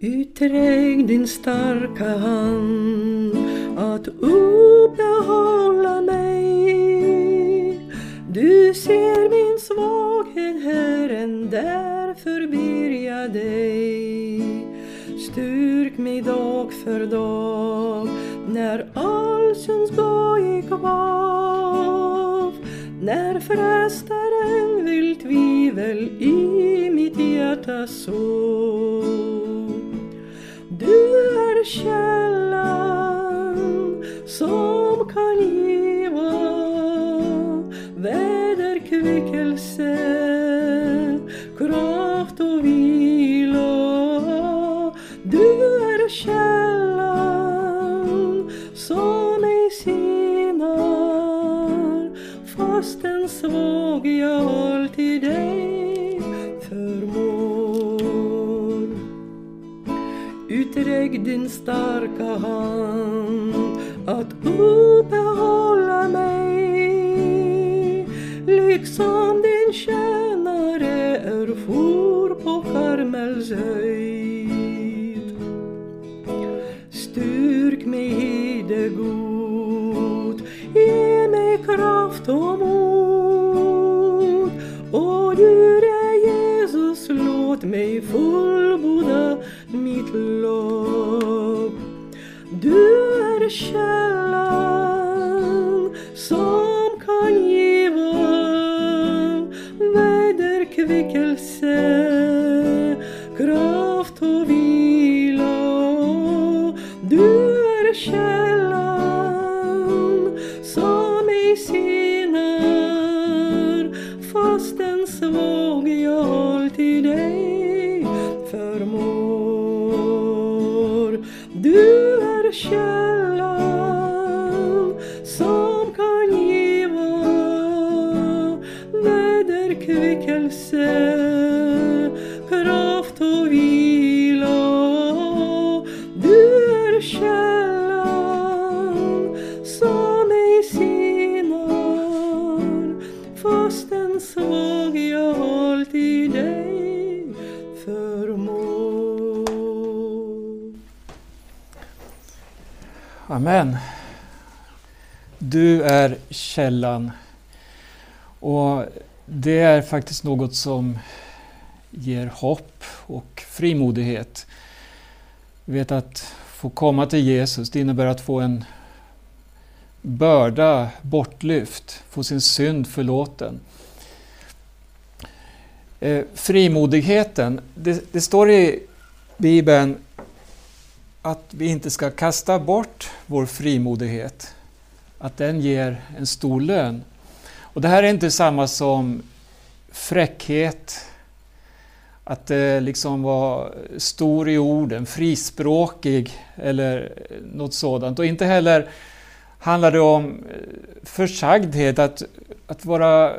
Utsträck din starka hand att uppehålla mig. Du ser min svaghet, Herren, därför ber jag dig. Styrk mig dag för dag när all syns boj kvav. När frestaren vill tvivel i mitt hjärta så. Du är källan som kan giva väderkvickelse din starka hand att uppehålla mig liksom din tjänare erfor på Karmels höjd. Styrk mig det god, ge mig kraft och mod. Och är Jesus, låt mig fullborda är är källan. Och det är faktiskt något som ger hopp och frimodighet. Vi vet att få komma till Jesus, det innebär att få en börda bortlyft, få sin synd förlåten. Eh, frimodigheten, det, det står i Bibeln att vi inte ska kasta bort vår frimodighet. Att den ger en stor lön. Och det här är inte samma som fräckhet, att eh, liksom vara stor i orden, frispråkig eller något sådant. Och inte heller handlar det om eh, försagdhet, att, att vara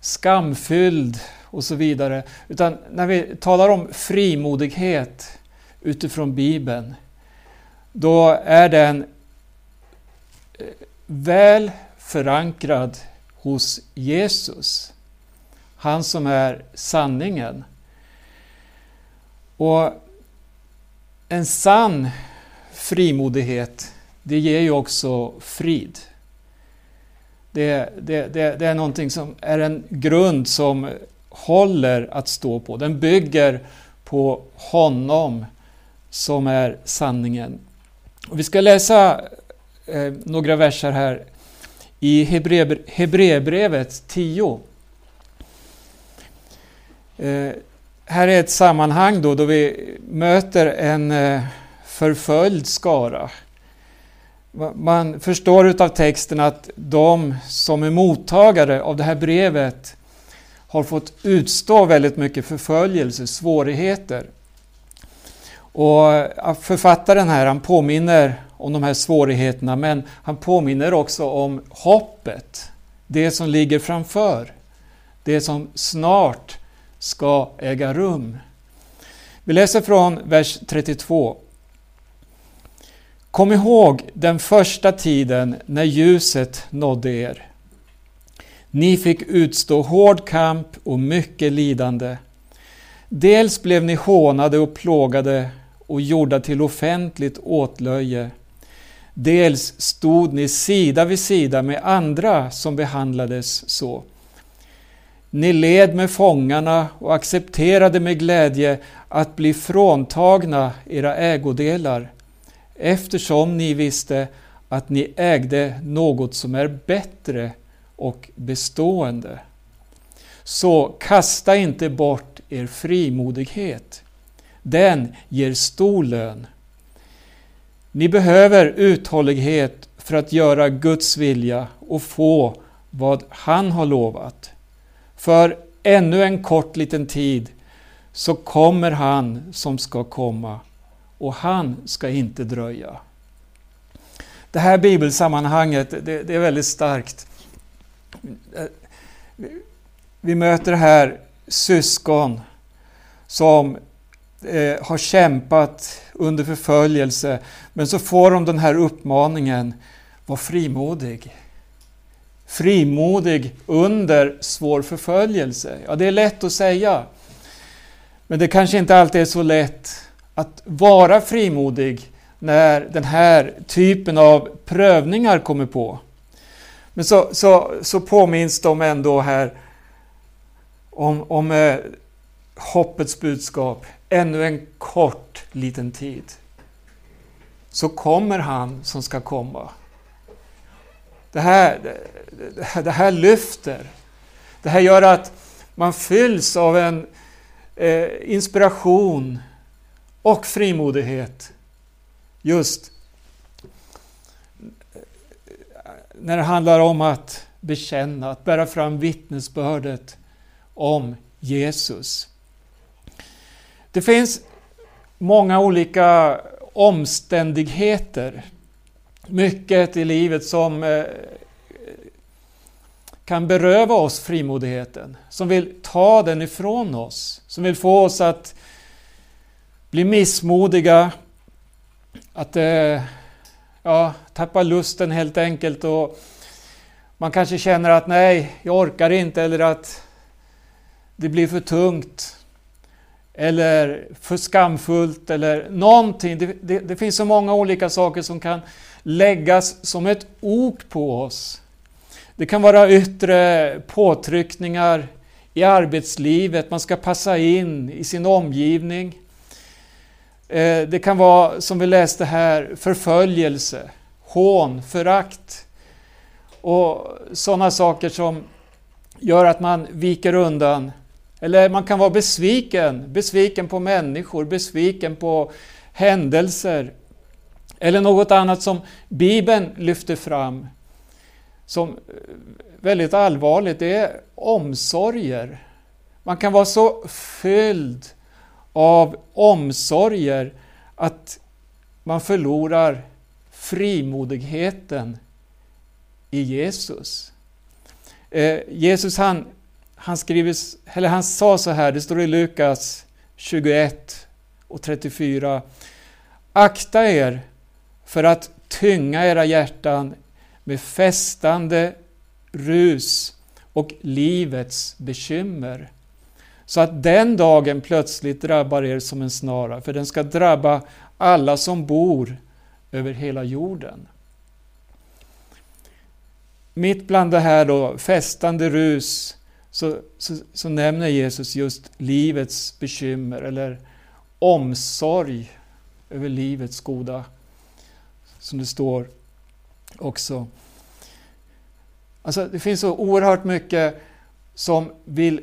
skamfylld och så vidare. Utan när vi talar om frimodighet utifrån Bibeln, då är den väl förankrad hos Jesus. Han som är sanningen. Och en sann frimodighet, det ger ju också frid. Det, det, det, det är någonting som är en grund som håller att stå på. Den bygger på honom som är sanningen. Och vi ska läsa eh, några verser här i Hebreerbrevet 10. Eh, här är ett sammanhang då, då vi möter en eh, förföljd skara. Man förstår utav texten att de som är mottagare av det här brevet har fått utstå väldigt mycket förföljelse, svårigheter. Och författaren här, han påminner om de här svårigheterna, men han påminner också om hoppet. Det som ligger framför. Det som snart ska äga rum. Vi läser från vers 32. Kom ihåg den första tiden när ljuset nådde er. Ni fick utstå hård kamp och mycket lidande. Dels blev ni hånade och plågade och gjorda till offentligt åtlöje. Dels stod ni sida vid sida med andra som behandlades så. Ni led med fångarna och accepterade med glädje att bli fråntagna era ägodelar, eftersom ni visste att ni ägde något som är bättre och bestående. Så kasta inte bort er frimodighet. Den ger stor lön. Ni behöver uthållighet för att göra Guds vilja och få vad han har lovat. För ännu en kort liten tid så kommer han som ska komma och han ska inte dröja. Det här bibelsammanhanget, det, det är väldigt starkt. Vi möter här syskon som eh, har kämpat under förföljelse, men så får de den här uppmaningen, var frimodig. Frimodig under svår förföljelse. Ja, det är lätt att säga. Men det kanske inte alltid är så lätt att vara frimodig när den här typen av prövningar kommer på. Men så, så, så påminns de ändå här om, om eh, hoppets budskap. Ännu en kort liten tid. Så kommer han som ska komma. Det här, det, det här lyfter. Det här gör att man fylls av en eh, inspiration och frimodighet. Just när det handlar om att bekänna, att bära fram vittnesbördet om Jesus. Det finns många olika omständigheter, mycket i livet som eh, kan beröva oss frimodigheten, som vill ta den ifrån oss, som vill få oss att bli missmodiga, att eh, ja, tappa lusten helt enkelt och man kanske känner att nej, jag orkar inte eller att det blir för tungt eller för skamfullt eller någonting. Det, det, det, finns så många olika saker som kan läggas som ett ok på oss. Det kan vara yttre påtryckningar i arbetslivet, man ska passa in i sin omgivning. Eh, det kan vara, som vi läste här, förföljelse, hån, förakt och sådana saker som gör att man viker undan. Eller man kan vara besviken, besviken på människor, besviken på händelser. Eller något annat som Bibeln lyfter fram som eh, väldigt allvarligt, det är omsorger. Man kan vara så fylld av omsorger att man förlorar frimodigheten i Jesus. Eh, Jesus han, han, skriver, eller han sa så här, det står i Lukas 21 och 34. Akta er för att tynga era hjärtan med festande rus och livets bekymmer så att den dagen plötsligt drabbar er som en snara, för den ska drabba alla som bor över hela jorden. Mitt bland det här då, festande rus så, så, så nämner Jesus just livets bekymmer eller omsorg över livets goda, som det står också. Alltså, det finns så oerhört mycket som vill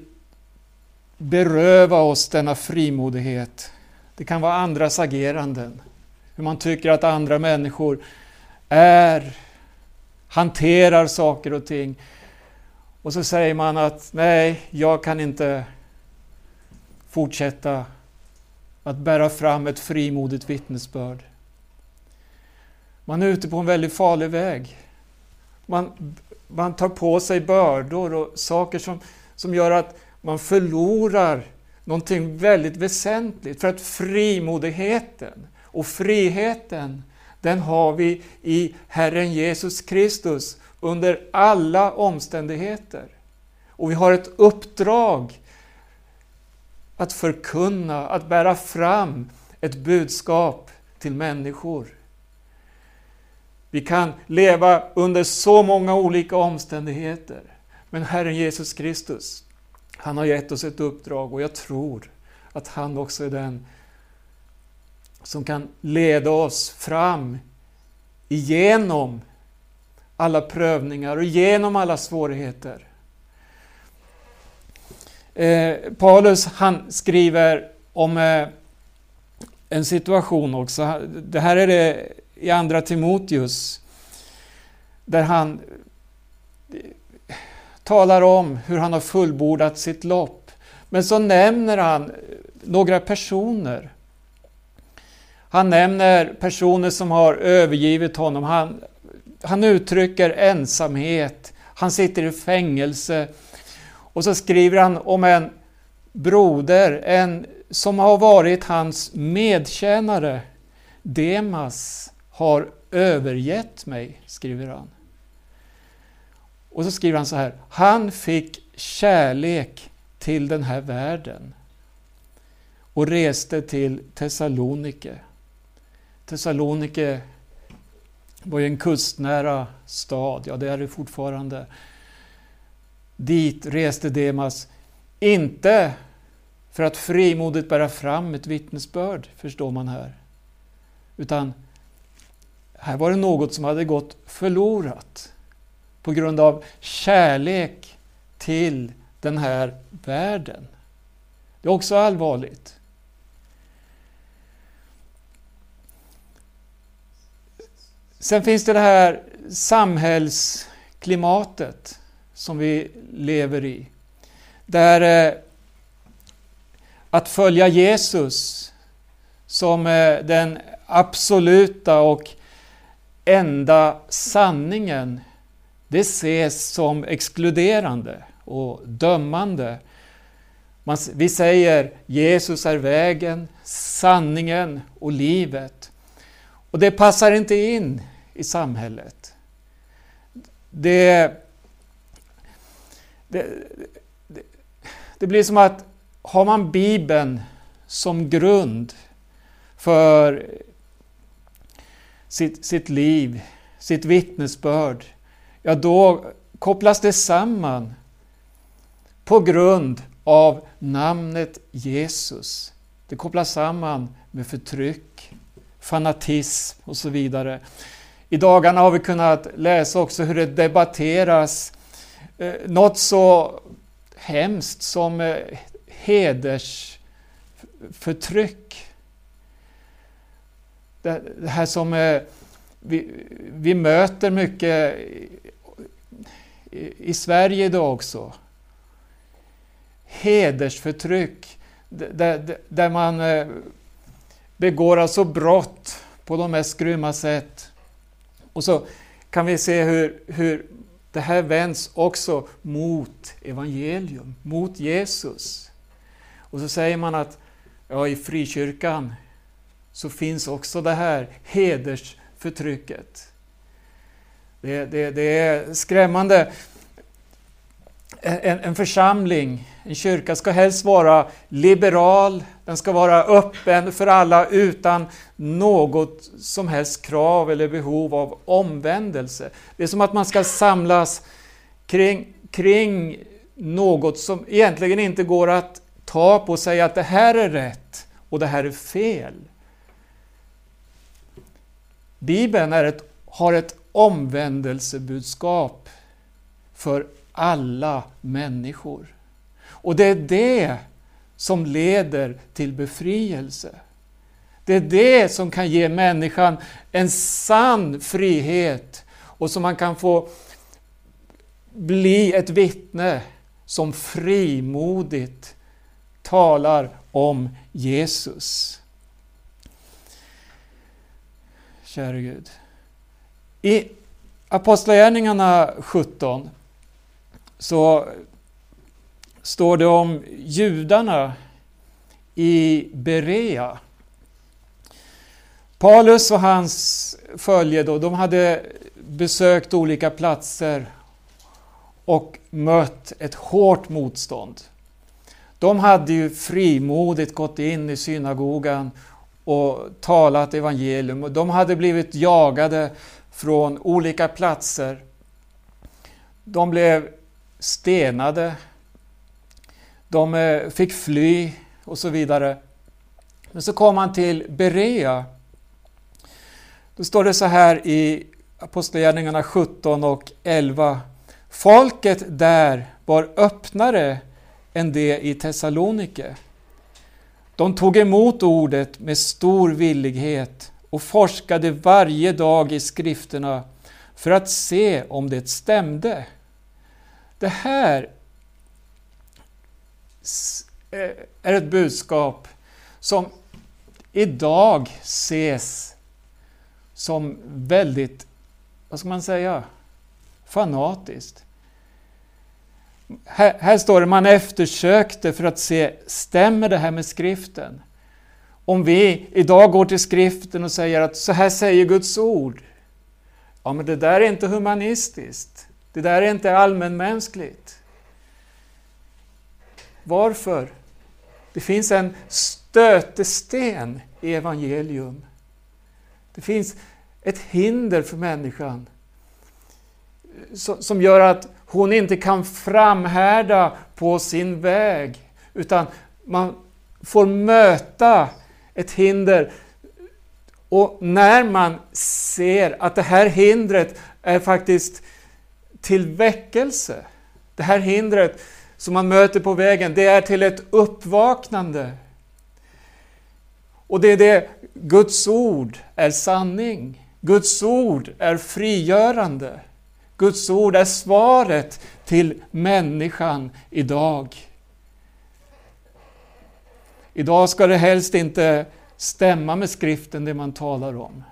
beröva oss denna frimodighet. Det kan vara andras ageranden. Hur man tycker att andra människor är, hanterar saker och ting. Och så säger man att nej, jag kan inte fortsätta att bära fram ett frimodigt vittnesbörd. Man är ute på en väldigt farlig väg. Man, man tar på sig bördor och saker som, som gör att man förlorar någonting väldigt väsentligt. För att frimodigheten och friheten, den har vi i Herren Jesus Kristus under alla omständigheter. Och vi har ett uppdrag att förkunna, att bära fram ett budskap till människor. Vi kan leva under så många olika omständigheter. Men Herren Jesus Kristus, han har gett oss ett uppdrag och jag tror att han också är den som kan leda oss fram igenom alla prövningar och genom alla svårigheter. Eh, Paulus han skriver om eh, en situation också. Det här är det i Andra Timoteus. Där han eh, talar om hur han har fullbordat sitt lopp. Men så nämner han eh, några personer. Han nämner personer som har övergivit honom. Han, han uttrycker ensamhet. Han sitter i fängelse. Och så skriver han om en broder, en som har varit hans medtjänare, Demas, har övergett mig, skriver han. Och så skriver han så här, han fick kärlek till den här världen och reste till Thessalonike. Thessalonike var ju en kustnära stad, ja det är det fortfarande. Dit reste Demas, inte för att frimodigt bära fram ett vittnesbörd, förstår man här. Utan här var det något som hade gått förlorat på grund av kärlek till den här världen. Det är också allvarligt. Sen finns det det här samhällsklimatet som vi lever i. Där eh, att följa Jesus som eh, den absoluta och enda sanningen, det ses som exkluderande och dömande. Man, vi säger Jesus är vägen, sanningen och livet. Och det passar inte in i samhället. Det, det, det, det blir som att har man Bibeln som grund för sitt, sitt liv, sitt vittnesbörd, ja då kopplas det samman på grund av namnet Jesus. Det kopplas samman med förtryck, fanatism och så vidare. I dagarna har vi kunnat läsa också hur det debatteras eh, något så hemskt som eh, hedersförtryck. Det, det här som eh, vi, vi möter mycket i, i Sverige idag också. Hedersförtryck, där, där man eh, begår alltså brott på de mest grymma sätt. Och så kan vi se hur, hur det här vänds också mot evangelium, mot Jesus. Och så säger man att ja, i frikyrkan så finns också det här hedersförtrycket. Det, det, det är skrämmande. En, en, församling, en kyrka, ska helst vara liberal, den ska vara öppen för alla utan något som helst krav eller behov av omvändelse. Det är som att man ska samlas kring, kring något som egentligen inte går att ta på och säga att det här är rätt och det här är fel. Bibeln är ett, har ett omvändelsebudskap för alla människor. Och det är det som leder till befrielse. Det är det som kan ge människan en sann frihet och som man kan få bli ett vittne som frimodigt talar om Jesus. Käre Gud. I Apostlagärningarna 17 så står det om judarna i Berea. Paulus och hans följe då, de hade besökt olika platser och mött ett hårt motstånd. De hade ju frimodigt gått in i synagogan och talat evangelium. De hade blivit jagade från olika platser. De blev stenade. De eh, fick fly och så vidare. Men så kom han till Berea. Då står det så här i Apostlagärningarna 17 och 11. Folket där var öppnare än det i Thessalonike. De tog emot ordet med stor villighet och forskade varje dag i skrifterna för att se om det stämde. Det här eh, är ett budskap som idag ses som väldigt, vad ska man säga, fanatiskt. Här, här, står det man eftersökte för att se, stämmer det här med skriften? Om vi idag går till skriften och säger att så här säger Guds ord. Ja, men det där är inte humanistiskt. Det där är inte allmänmänskligt. Varför? Det finns en stötesten i evangelium. Det finns ett hinder för människan som gör att hon inte kan framhärda på sin väg, utan man får möta ett hinder. Och när man ser att det här hindret är faktiskt till väckelse, det här hindret som man möter på vägen, det är till ett uppvaknande. Och det är det, Guds ord är sanning. Guds ord är frigörande. Guds ord är svaret till människan idag. Idag ska det helst inte stämma med skriften det man talar om.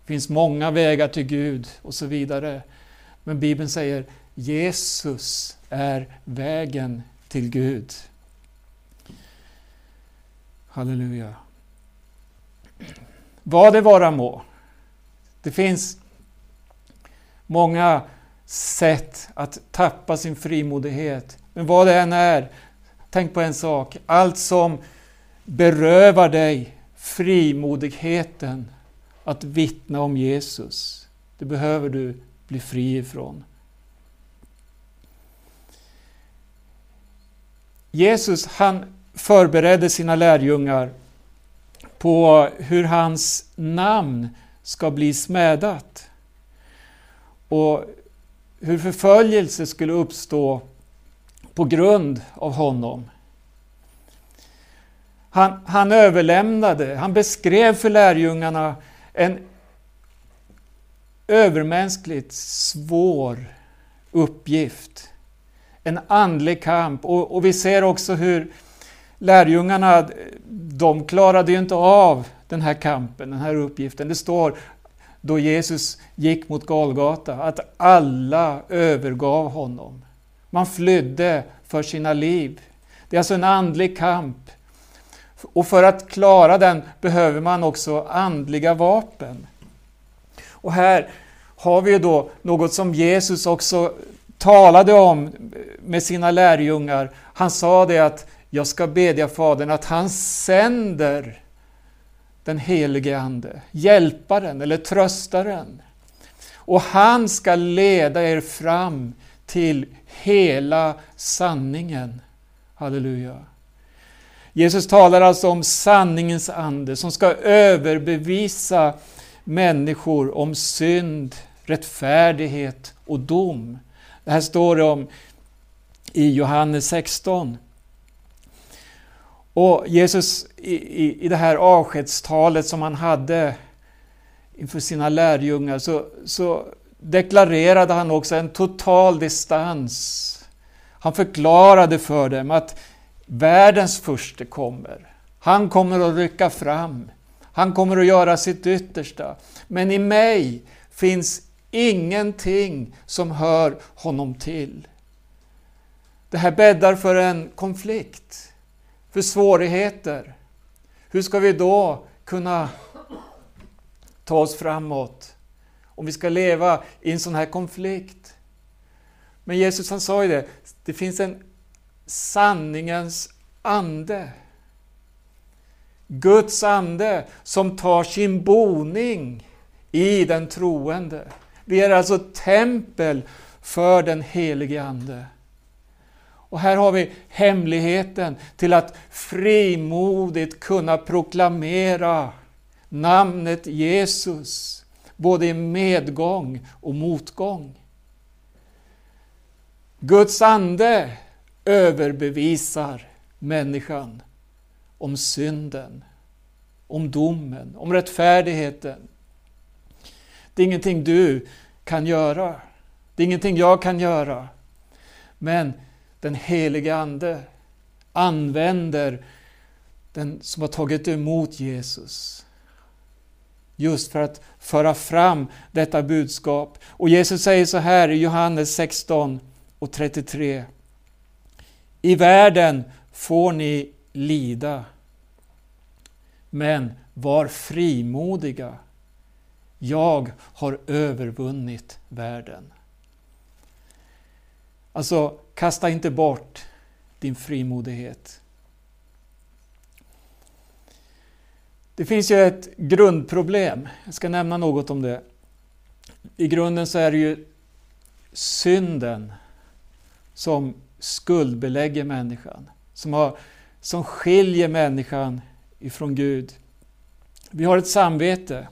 Det finns många vägar till Gud och så vidare. Men Bibeln säger Jesus är vägen till Gud. Halleluja. Vad det vara må. Det finns många sätt att tappa sin frimodighet. Men vad det än är, tänk på en sak. Allt som berövar dig frimodigheten att vittna om Jesus, det behöver du bli fri ifrån. Jesus han förberedde sina lärjungar på hur hans namn ska bli smädat. Och hur förföljelse skulle uppstå på grund av honom. Han, han överlämnade, han beskrev för lärjungarna en övermänskligt svår uppgift. En andlig kamp. Och, och, vi ser också hur lärjungarna, de klarade ju inte av den här kampen, den här uppgiften. Det står då Jesus gick mot Golgata, att alla övergav honom. Man flydde för sina liv. Det är alltså en andlig kamp. Och för att klara den behöver man också andliga vapen. Och här har vi då något som Jesus också talade om med sina lärjungar. Han sa det att jag ska bedja Fadern att han sänder den helige Ande, hjälparen eller tröstaren. Och han ska leda er fram till hela sanningen. Halleluja. Jesus talar alltså om sanningens ande som ska överbevisa människor om synd, rättfärdighet och dom. Det här står det om i Johannes 16. Och Jesus i, i, i det här avskedstalet som han hade inför sina lärjungar så, så deklarerade han också en total distans. Han förklarade för dem att världens första kommer. Han kommer att rycka fram. Han kommer att göra sitt yttersta. Men i mig finns ingenting som hör honom till. Det här bäddar för en konflikt för svårigheter, hur ska vi då kunna ta oss framåt? Om vi ska leva i en sån här konflikt. Men Jesus han sa ju det, det finns en sanningens ande. Guds ande som tar sin boning i den troende. Vi är alltså tempel för den helige Ande. Och här har vi hemligheten till att frimodigt kunna proklamera namnet Jesus, både i medgång och motgång. Guds ande överbevisar människan om synden, om domen, om rättfärdigheten. Det är ingenting du kan göra. Det är ingenting jag kan göra. Men den helige Ande använder den som har tagit emot Jesus just för att föra fram detta budskap. Och Jesus säger så här i Johannes 16 och 33. I världen får ni lida, men var frimodiga. Jag har övervunnit världen. Alltså, kasta inte bort din frimodighet. Det finns ju ett grundproblem. Jag ska nämna något om det. I grunden så är det ju synden som skuldbelägger människan. Som, har, som skiljer människan ifrån Gud. Vi har ett samvete.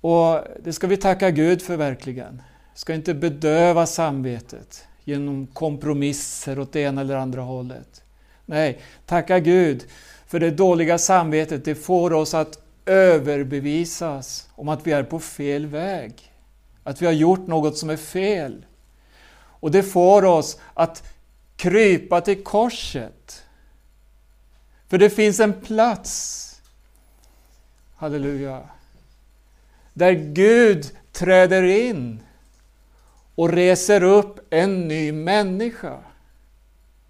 Och det ska vi tacka Gud för verkligen. Vi ska inte bedöva samvetet genom kompromisser åt det ena eller andra hållet. Nej, tacka Gud för det dåliga samvetet. Det får oss att överbevisas om att vi är på fel väg. Att vi har gjort något som är fel. Och det får oss att krypa till korset. För det finns en plats, halleluja, där Gud träder in och reser upp en ny människa.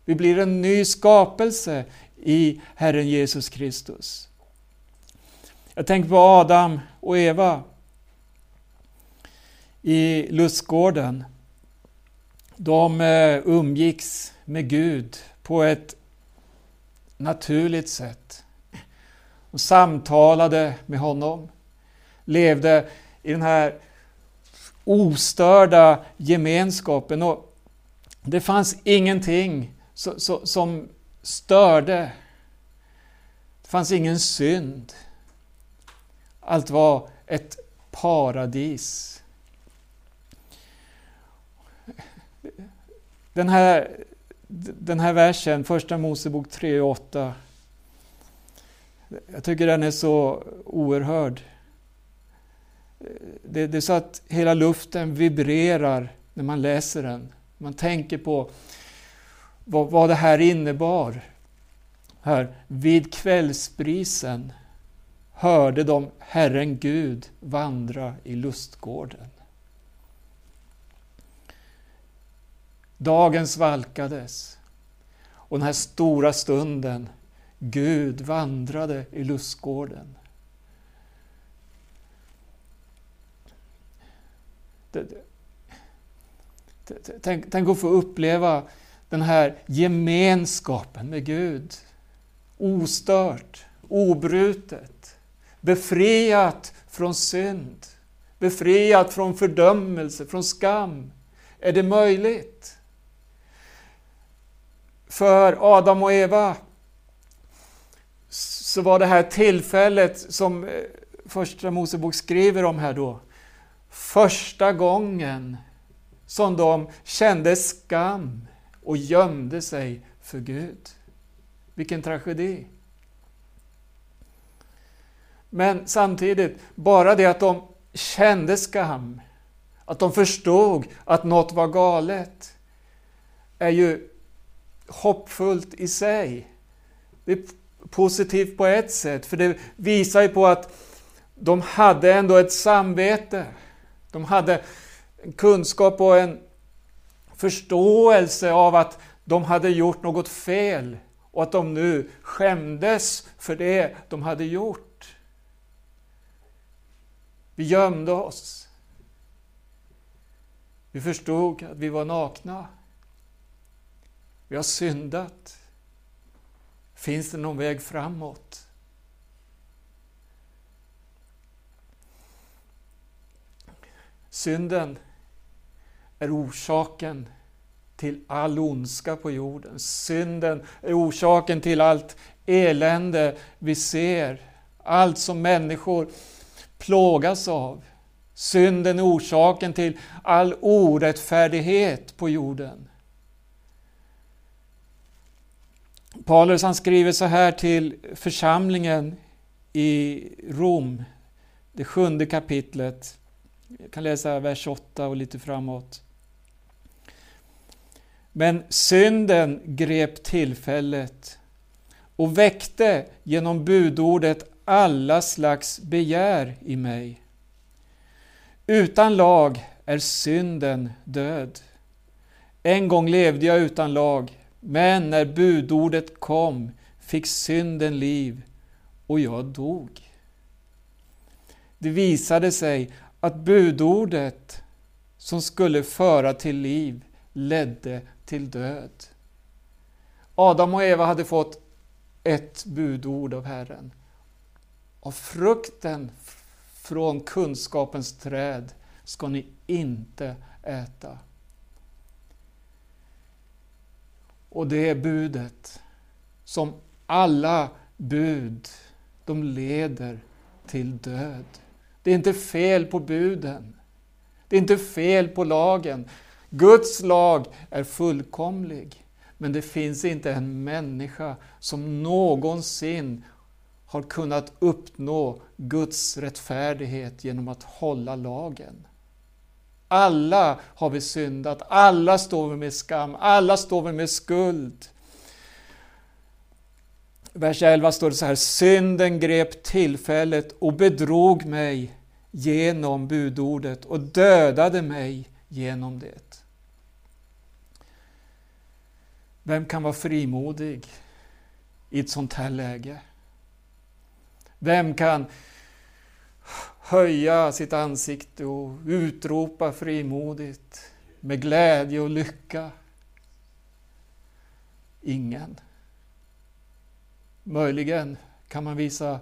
Vi blir en ny skapelse i Herren Jesus Kristus. Jag tänker på Adam och Eva i lustgården. De eh, umgicks med Gud på ett naturligt sätt. och samtalade med honom, levde i den här ostörda gemenskapen. Och det fanns ingenting som störde. Det fanns ingen synd. Allt var ett paradis. Den här, den här versen, Första Mosebok 3 och 8, jag tycker den är så oerhörd. Det, det är så att hela luften vibrerar när man läser den. Man tänker på vad, vad det här innebar. Här, vid kvällsbrisen hörde de Herren Gud vandra i lustgården. Dagen svalkades och den här stora stunden Gud vandrade i lustgården. Tänk, tänk att få uppleva den här gemenskapen med Gud. Ostört, obrutet, befriat från synd, befriat från fördömelse, från skam. Är det möjligt? För Adam och Eva så var det här tillfället som eh, Första Mosebok skriver om här då, första gången som de kände skam och gömde sig för Gud. Vilken tragedi! Men samtidigt, bara det att de kände skam, att de förstod att något var galet, är ju hoppfullt i sig. Det är positivt på ett sätt, för det visar ju på att de hade ändå ett samvete. De hade en kunskap och en förståelse av att de hade gjort något fel och att de nu skämdes för det de hade gjort. Vi gömde oss. Vi förstod att vi var nakna. Vi har syndat. Finns det någon väg framåt? Synden är orsaken till all ondska på jorden. Synden är orsaken till allt elände vi ser, allt som människor plågas av. Synden är orsaken till all orättfärdighet på jorden. Paulus han skriver så här till församlingen i Rom, det sjunde kapitlet. Jag kan läsa vers 8 och lite framåt. Men synden grep tillfället och väckte genom budordet alla slags begär i mig. Utan lag är synden död. En gång levde jag utan lag, men när budordet kom fick synden liv och jag dog. Det visade sig att budordet som skulle föra till liv ledde till död. Adam och Eva hade fått ett budord av Herren. Av frukten från kunskapens träd ska ni inte äta. Och det är budet som alla bud, de leder till död. Det är inte fel på buden. Det är inte fel på lagen. Guds lag är fullkomlig. Men det finns inte en människa som någonsin har kunnat uppnå Guds rättfärdighet genom att hålla lagen. Alla har vi syndat, alla står vi med skam, alla står vi med skuld. Vers 11 står det så här, synden grep tillfället och bedrog mig genom budordet och dödade mig genom det. Vem kan vara frimodig i ett sånt här läge? Vem kan höja sitt ansikte och utropa frimodigt med glädje och lycka? Ingen. Möjligen kan man visa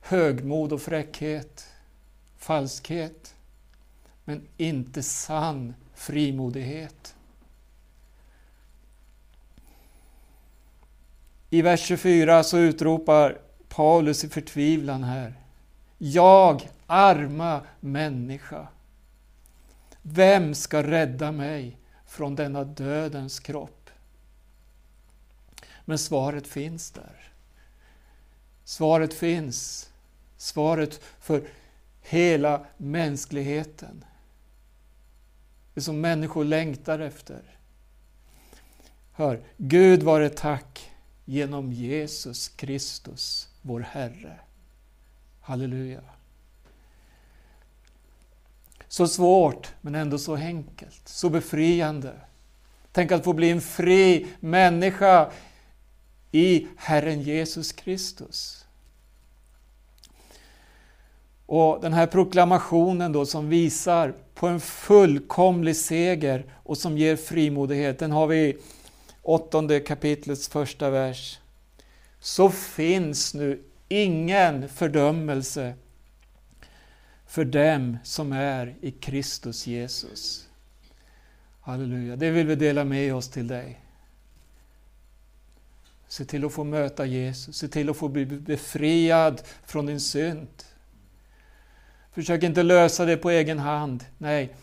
högmod och fräckhet, falskhet, men inte sann frimodighet. I vers 24 så utropar Paulus i förtvivlan här. Jag, arma människa. Vem ska rädda mig från denna dödens kropp? Men svaret finns där. Svaret finns. Svaret för hela mänskligheten. Det som människor längtar efter. Hör, Gud vare tack genom Jesus Kristus, vår Herre. Halleluja. Så svårt, men ändå så enkelt, så befriande. Tänk att få bli en fri människa i Herren Jesus Kristus. Och Den här proklamationen då som visar på en fullkomlig seger och som ger frimodighet, den har vi i åttonde kapitlets första vers. Så finns nu ingen fördömelse för dem som är i Kristus Jesus. Halleluja, det vill vi dela med oss till dig. Se till att få möta Jesus, se till att få bli befriad från din synd. Försök inte lösa det på egen hand. Nej,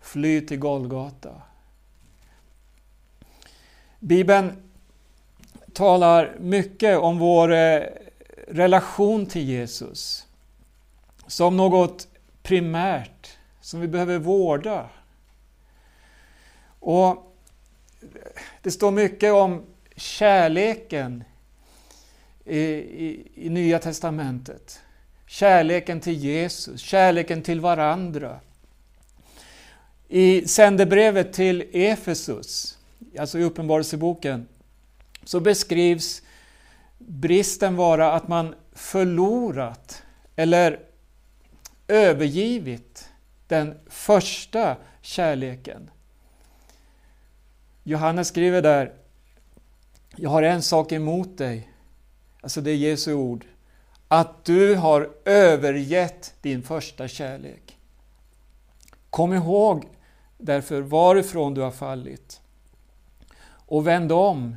fly till Golgata. Bibeln talar mycket om vår eh, relation till Jesus som något primärt som vi behöver vårda. Och Det står mycket om kärleken i, i, i Nya Testamentet. Kärleken till Jesus, kärleken till varandra. I sändebrevet till Efesus alltså i Uppenbarelseboken, så beskrivs bristen vara att man förlorat eller övergivit den första kärleken. Johannes skriver där, jag har en sak emot dig, alltså det är Jesu ord, att du har övergett din första kärlek. Kom ihåg därför varifrån du har fallit och vänd om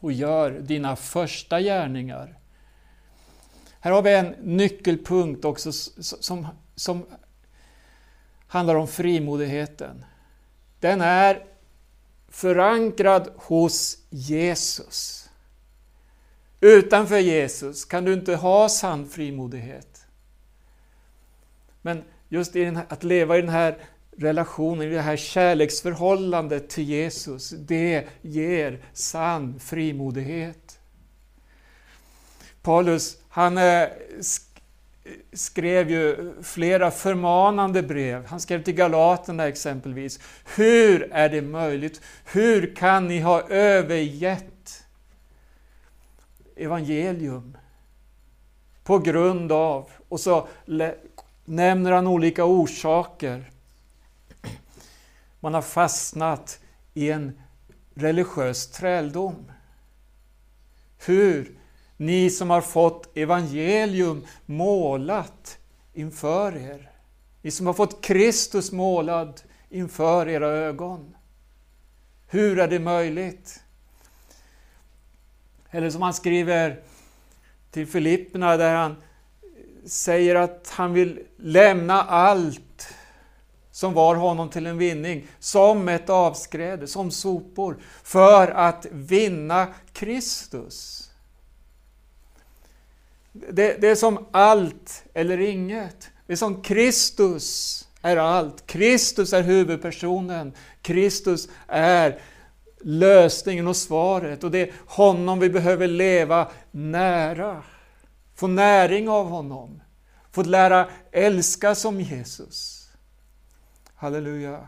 och gör dina första gärningar. Här har vi en nyckelpunkt också som, som handlar om frimodigheten. Den är förankrad hos Jesus. Utanför Jesus kan du inte ha sann frimodighet. Men just i här, att leva i den här relationen, i det här kärleksförhållandet till Jesus, det ger sann frimodighet. Paulus, han eh, skrev ju flera förmanande brev. Han skrev till Galaterna exempelvis. Hur är det möjligt? Hur kan ni ha övergett evangelium? På grund av, och så nämner han olika orsaker. Man har fastnat i en religiös träldom. Hur ni som har fått evangelium målat inför er. Ni som har fått Kristus målad inför era ögon. Hur är det möjligt? Eller som han skriver till Filipperna där han säger att han vill lämna allt som var honom till en vinning, som ett avskräde, som sopor, för att vinna Kristus. Det, det är som allt eller inget. Det är som Kristus är allt. Kristus är huvudpersonen. Kristus är lösningen och svaret. Och det är honom vi behöver leva nära. Få näring av honom. Få lära älska som Jesus. Halleluja.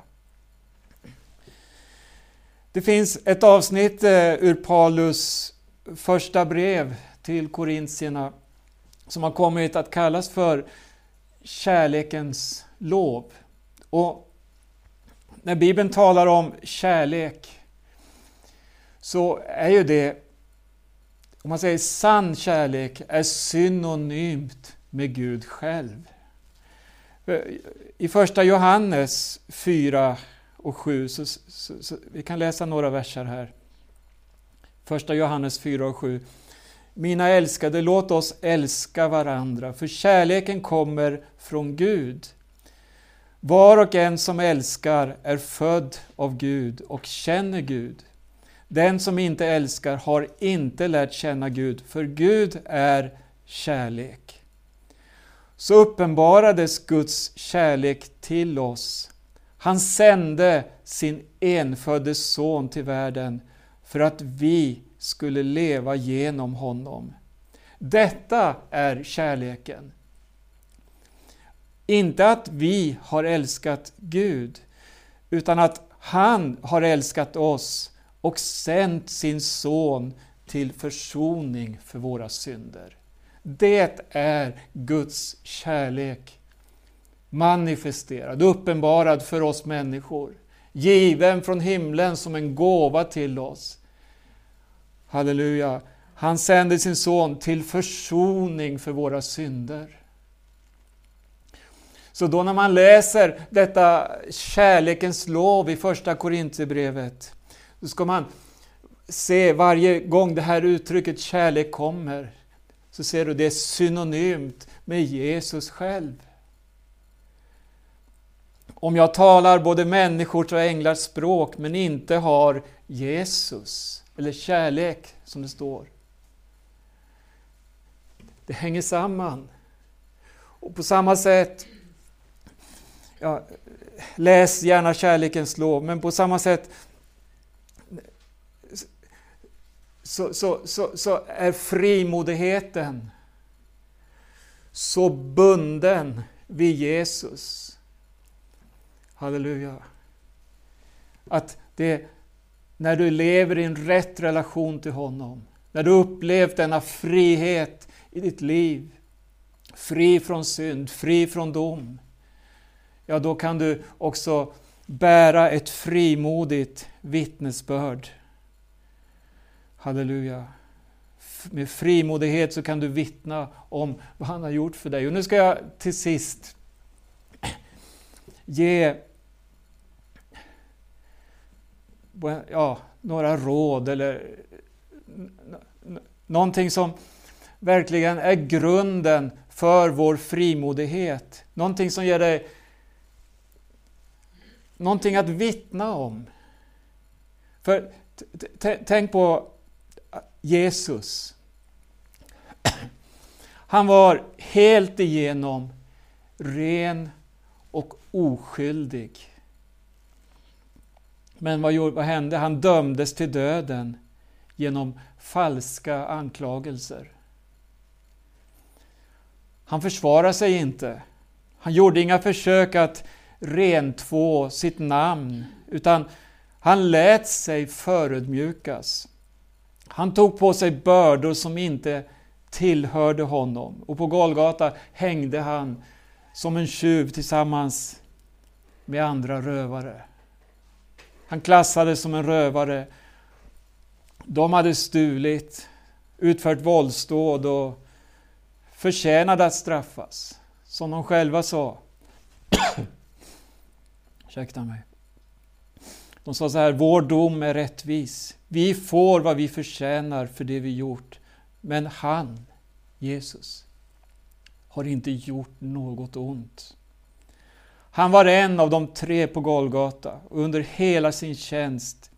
Det finns ett avsnitt eh, ur Paulus första brev till korintierna som har kommit att kallas för kärlekens lov. Och när Bibeln talar om kärlek så är ju det, om man säger sann kärlek, är synonymt med Gud själv. I första Johannes 4 och 7, så, så, så, vi kan läsa några verser här. Första Johannes 4 och 7. Mina älskade, låt oss älska varandra, för kärleken kommer från Gud. Var och en som älskar är född av Gud och känner Gud. Den som inte älskar har inte lärt känna Gud, för Gud är kärlek. Så uppenbarades Guds kärlek till oss. Han sände sin enfödde son till världen för att vi skulle leva genom honom. Detta är kärleken. Inte att vi har älskat Gud, utan att han har älskat oss och sänt sin son till försoning för våra synder. Det är Guds kärlek manifesterad, uppenbarad för oss människor, given från himlen som en gåva till oss. Halleluja. Han sände sin son till försoning för våra synder. Så då när man läser detta kärlekens lov i första Korintierbrevet, då ska man se varje gång det här uttrycket kärlek kommer, så ser du det är synonymt med Jesus själv. Om jag talar både människors och änglars språk men inte har Jesus, eller kärlek som det står. Det hänger samman. Och på samma sätt, ja, läs gärna kärlekens lov, men på samma sätt så, så, så, så är frimodigheten så bunden vid Jesus. Halleluja. Att det när du lever i en rätt relation till honom, när du upplevt denna frihet i ditt liv, fri från synd, fri från dom, ja då kan du också bära ett frimodigt vittnesbörd. Halleluja. med frimodighet så kan du vittna om vad han har gjort för dig. Och nu ska jag till sist ge ja, några råd eller någonting som verkligen är grunden för vår frimodighet. Någonting som ger dig någonting att vittna om. För tänk på Jesus. Han var helt igenom ren och oskyldig. Men vad, vad hände? Han dömdes till döden genom falska anklagelser. Han försvarade sig inte. Han gjorde inga försök att rentvå sitt namn, utan han lät sig förödmjukas. Han tog på sig bördor som inte tillhörde honom och på Golgata hängde han som en tjuv tillsammans med andra rövare. Han klassades som en rövare. De hade stulit, utfört våldsdåd och förtjänade att straffas, som de själva sa. Ursäkta mig. De sa så här, vår dom är rättvis. Vi får vad vi förtjänar för det vi gjort. Men han, Jesus, har inte gjort något ont. Han var en av de tre på Golgata och under hela sin tjänst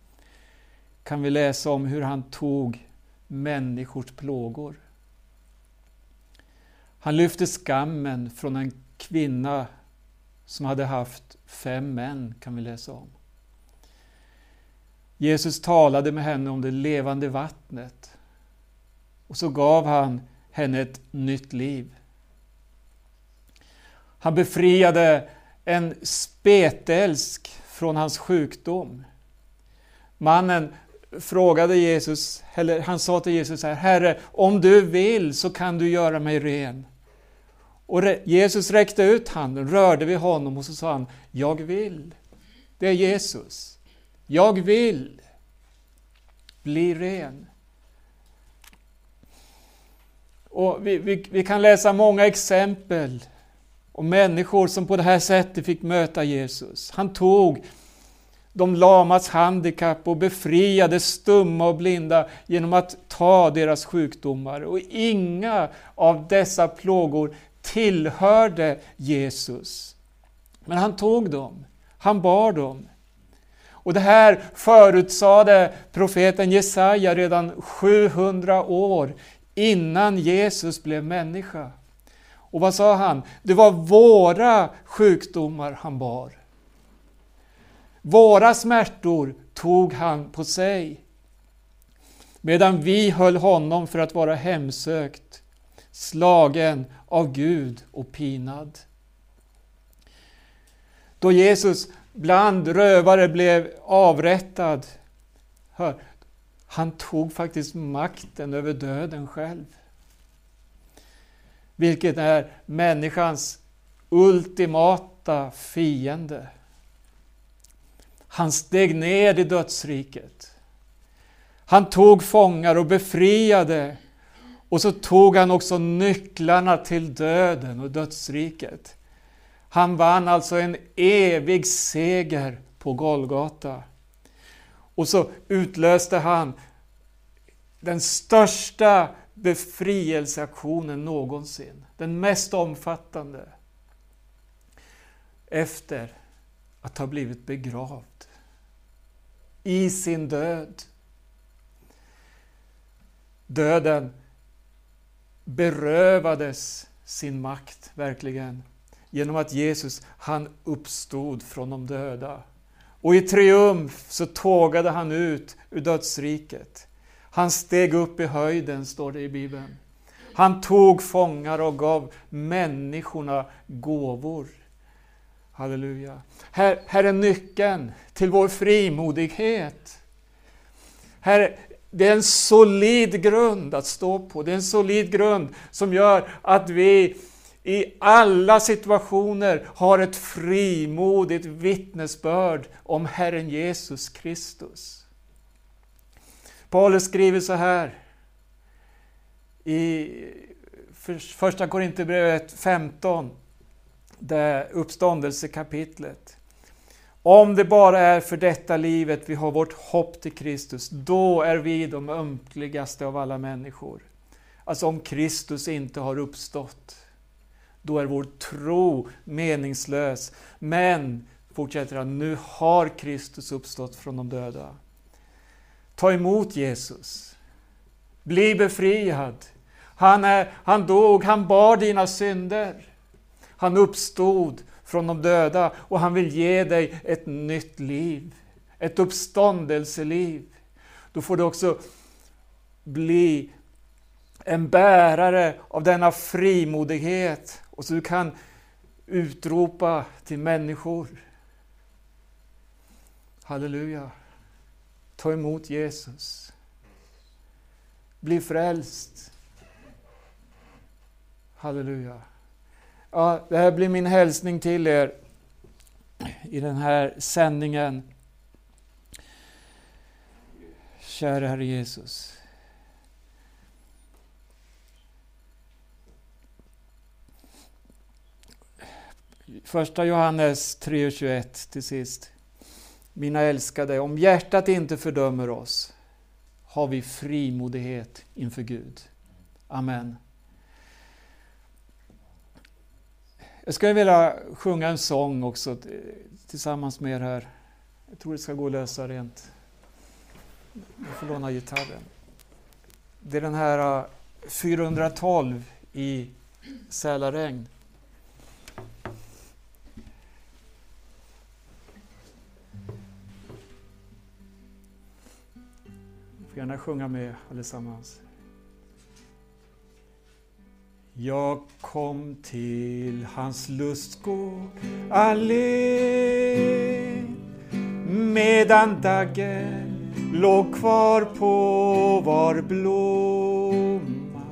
kan vi läsa om hur han tog människors plågor. Han lyfte skammen från en kvinna som hade haft fem män, kan vi läsa om. Jesus talade med henne om det levande vattnet och så gav han henne ett nytt liv. Han befriade en spetälsk från hans sjukdom. Mannen frågade Jesus, eller han sa till Jesus här, Herre, om du vill så kan du göra mig ren. Och Jesus räckte ut handen, rörde vid honom och så sa han, jag vill. Det är Jesus. Jag vill bli ren. Och vi, vi, vi kan läsa många exempel och människor som på det här sättet fick möta Jesus. Han tog de lamas handikapp och befriade stumma och blinda genom att ta deras sjukdomar. Och inga av dessa plågor tillhörde Jesus. Men han tog dem, han bar dem. Och det här förutsade profeten Jesaja redan 700 år innan Jesus blev människa. Och vad sa han? Det var våra sjukdomar han bar. Våra smärtor tog han på sig. Medan vi höll honom för att vara hemsökt, slagen av Gud och pinad. Då Jesus bland rövare blev avrättad, hör, han tog faktiskt makten över döden själv. Vilket är människans ultimata fiende. Han steg ner i dödsriket. Han tog fångar och befriade och så tog han också nycklarna till döden och dödsriket. Han vann alltså en evig seger på Golgata. Och så utlöste han den största befrielseaktionen någonsin. Den mest omfattande. Efter att ha blivit begravd. I sin död. Döden berövades sin makt, verkligen, genom att Jesus, han uppstod från de döda. Och i triumf så tågade han ut ur dödsriket. Han steg upp i höjden, står det i Bibeln. Han tog fångar och gav människorna gåvor. Halleluja. Här, här är nyckeln till vår frimodighet. Här, det är en solid grund att stå på. Det är en solid grund som gör att vi i alla situationer har ett frimodigt vittnesbörd om Herren Jesus Kristus. Paulus skriver så här i första Korinthierbrevet 15, det uppståndelsekapitlet. Om det bara är för detta livet vi har vårt hopp till Kristus, då är vi de ömkligaste av alla människor. Alltså om Kristus inte har uppstått, då är vår tro meningslös. Men, fortsätter han, nu har Kristus uppstått från de döda. Ta emot Jesus. Bli befriad. Han, är, han dog, han bar dina synder. Han uppstod från de döda och han vill ge dig ett nytt liv. Ett uppståndelseliv. Då får du också bli en bärare av denna frimodighet och så du kan utropa till människor. Halleluja. Ta emot Jesus. Bli frälst. Halleluja. Ja, det här blir min hälsning till er i den här sändningen. Kära Herre Jesus. Första Johannes 3.21 till sist. Mina älskade, om hjärtat inte fördömer oss har vi frimodighet inför Gud. Amen. Jag skulle vilja sjunga en sång också tillsammans med er här. Jag tror det ska gå att lösa rent. Jag får låna gitarren. Det är den här äh, 412 i Sälaregn. Gärna sjunga med allesammans. Jag kom till hans lustgård allén medan daggen låg kvar på var blomma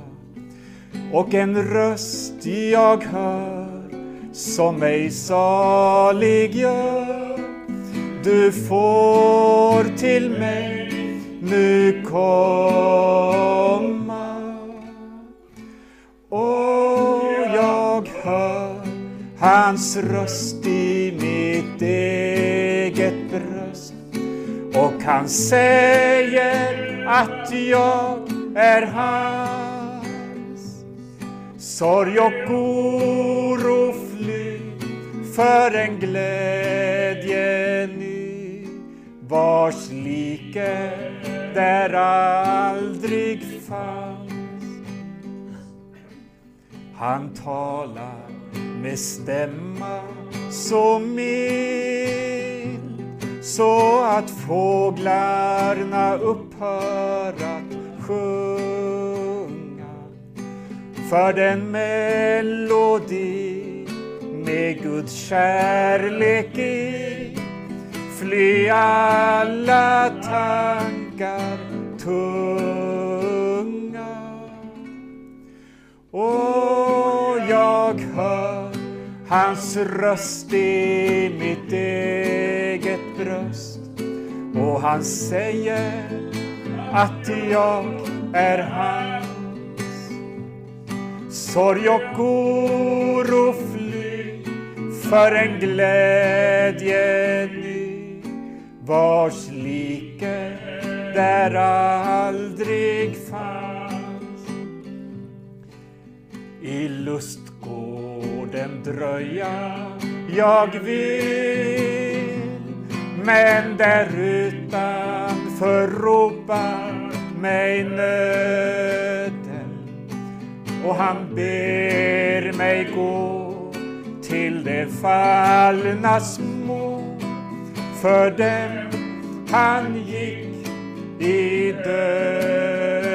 och en röst jag hör som mig salig gör. Du får till mig nu komma. Och jag hör hans röst i mitt eget bröst och han säger att jag är hans. Sorg och oro fly för en glädje ny vars like där aldrig fanns. Han talar med stämma så mild så att fåglarna upphör att sjunga. För den melodi med Guds kärlek i fly alla tankar tunga. Och jag hör hans röst i mitt eget bröst och han säger att jag är hans. Sorg och oro fly för en glädje ny vars like där aldrig fanns. I lustgården dröja jag vill men där utanför ropar mig nöden och han ber mig gå till de fallna små för dem han i döden.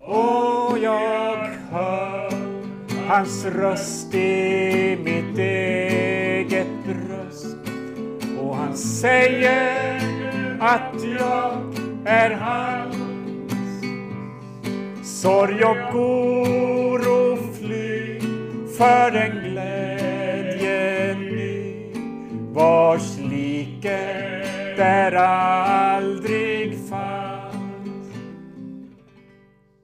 Och jag hör hans röst i mitt eget bröst och han säger att jag är hans. Sorg och oro fly för en glädje ny vars like smetterà aldrig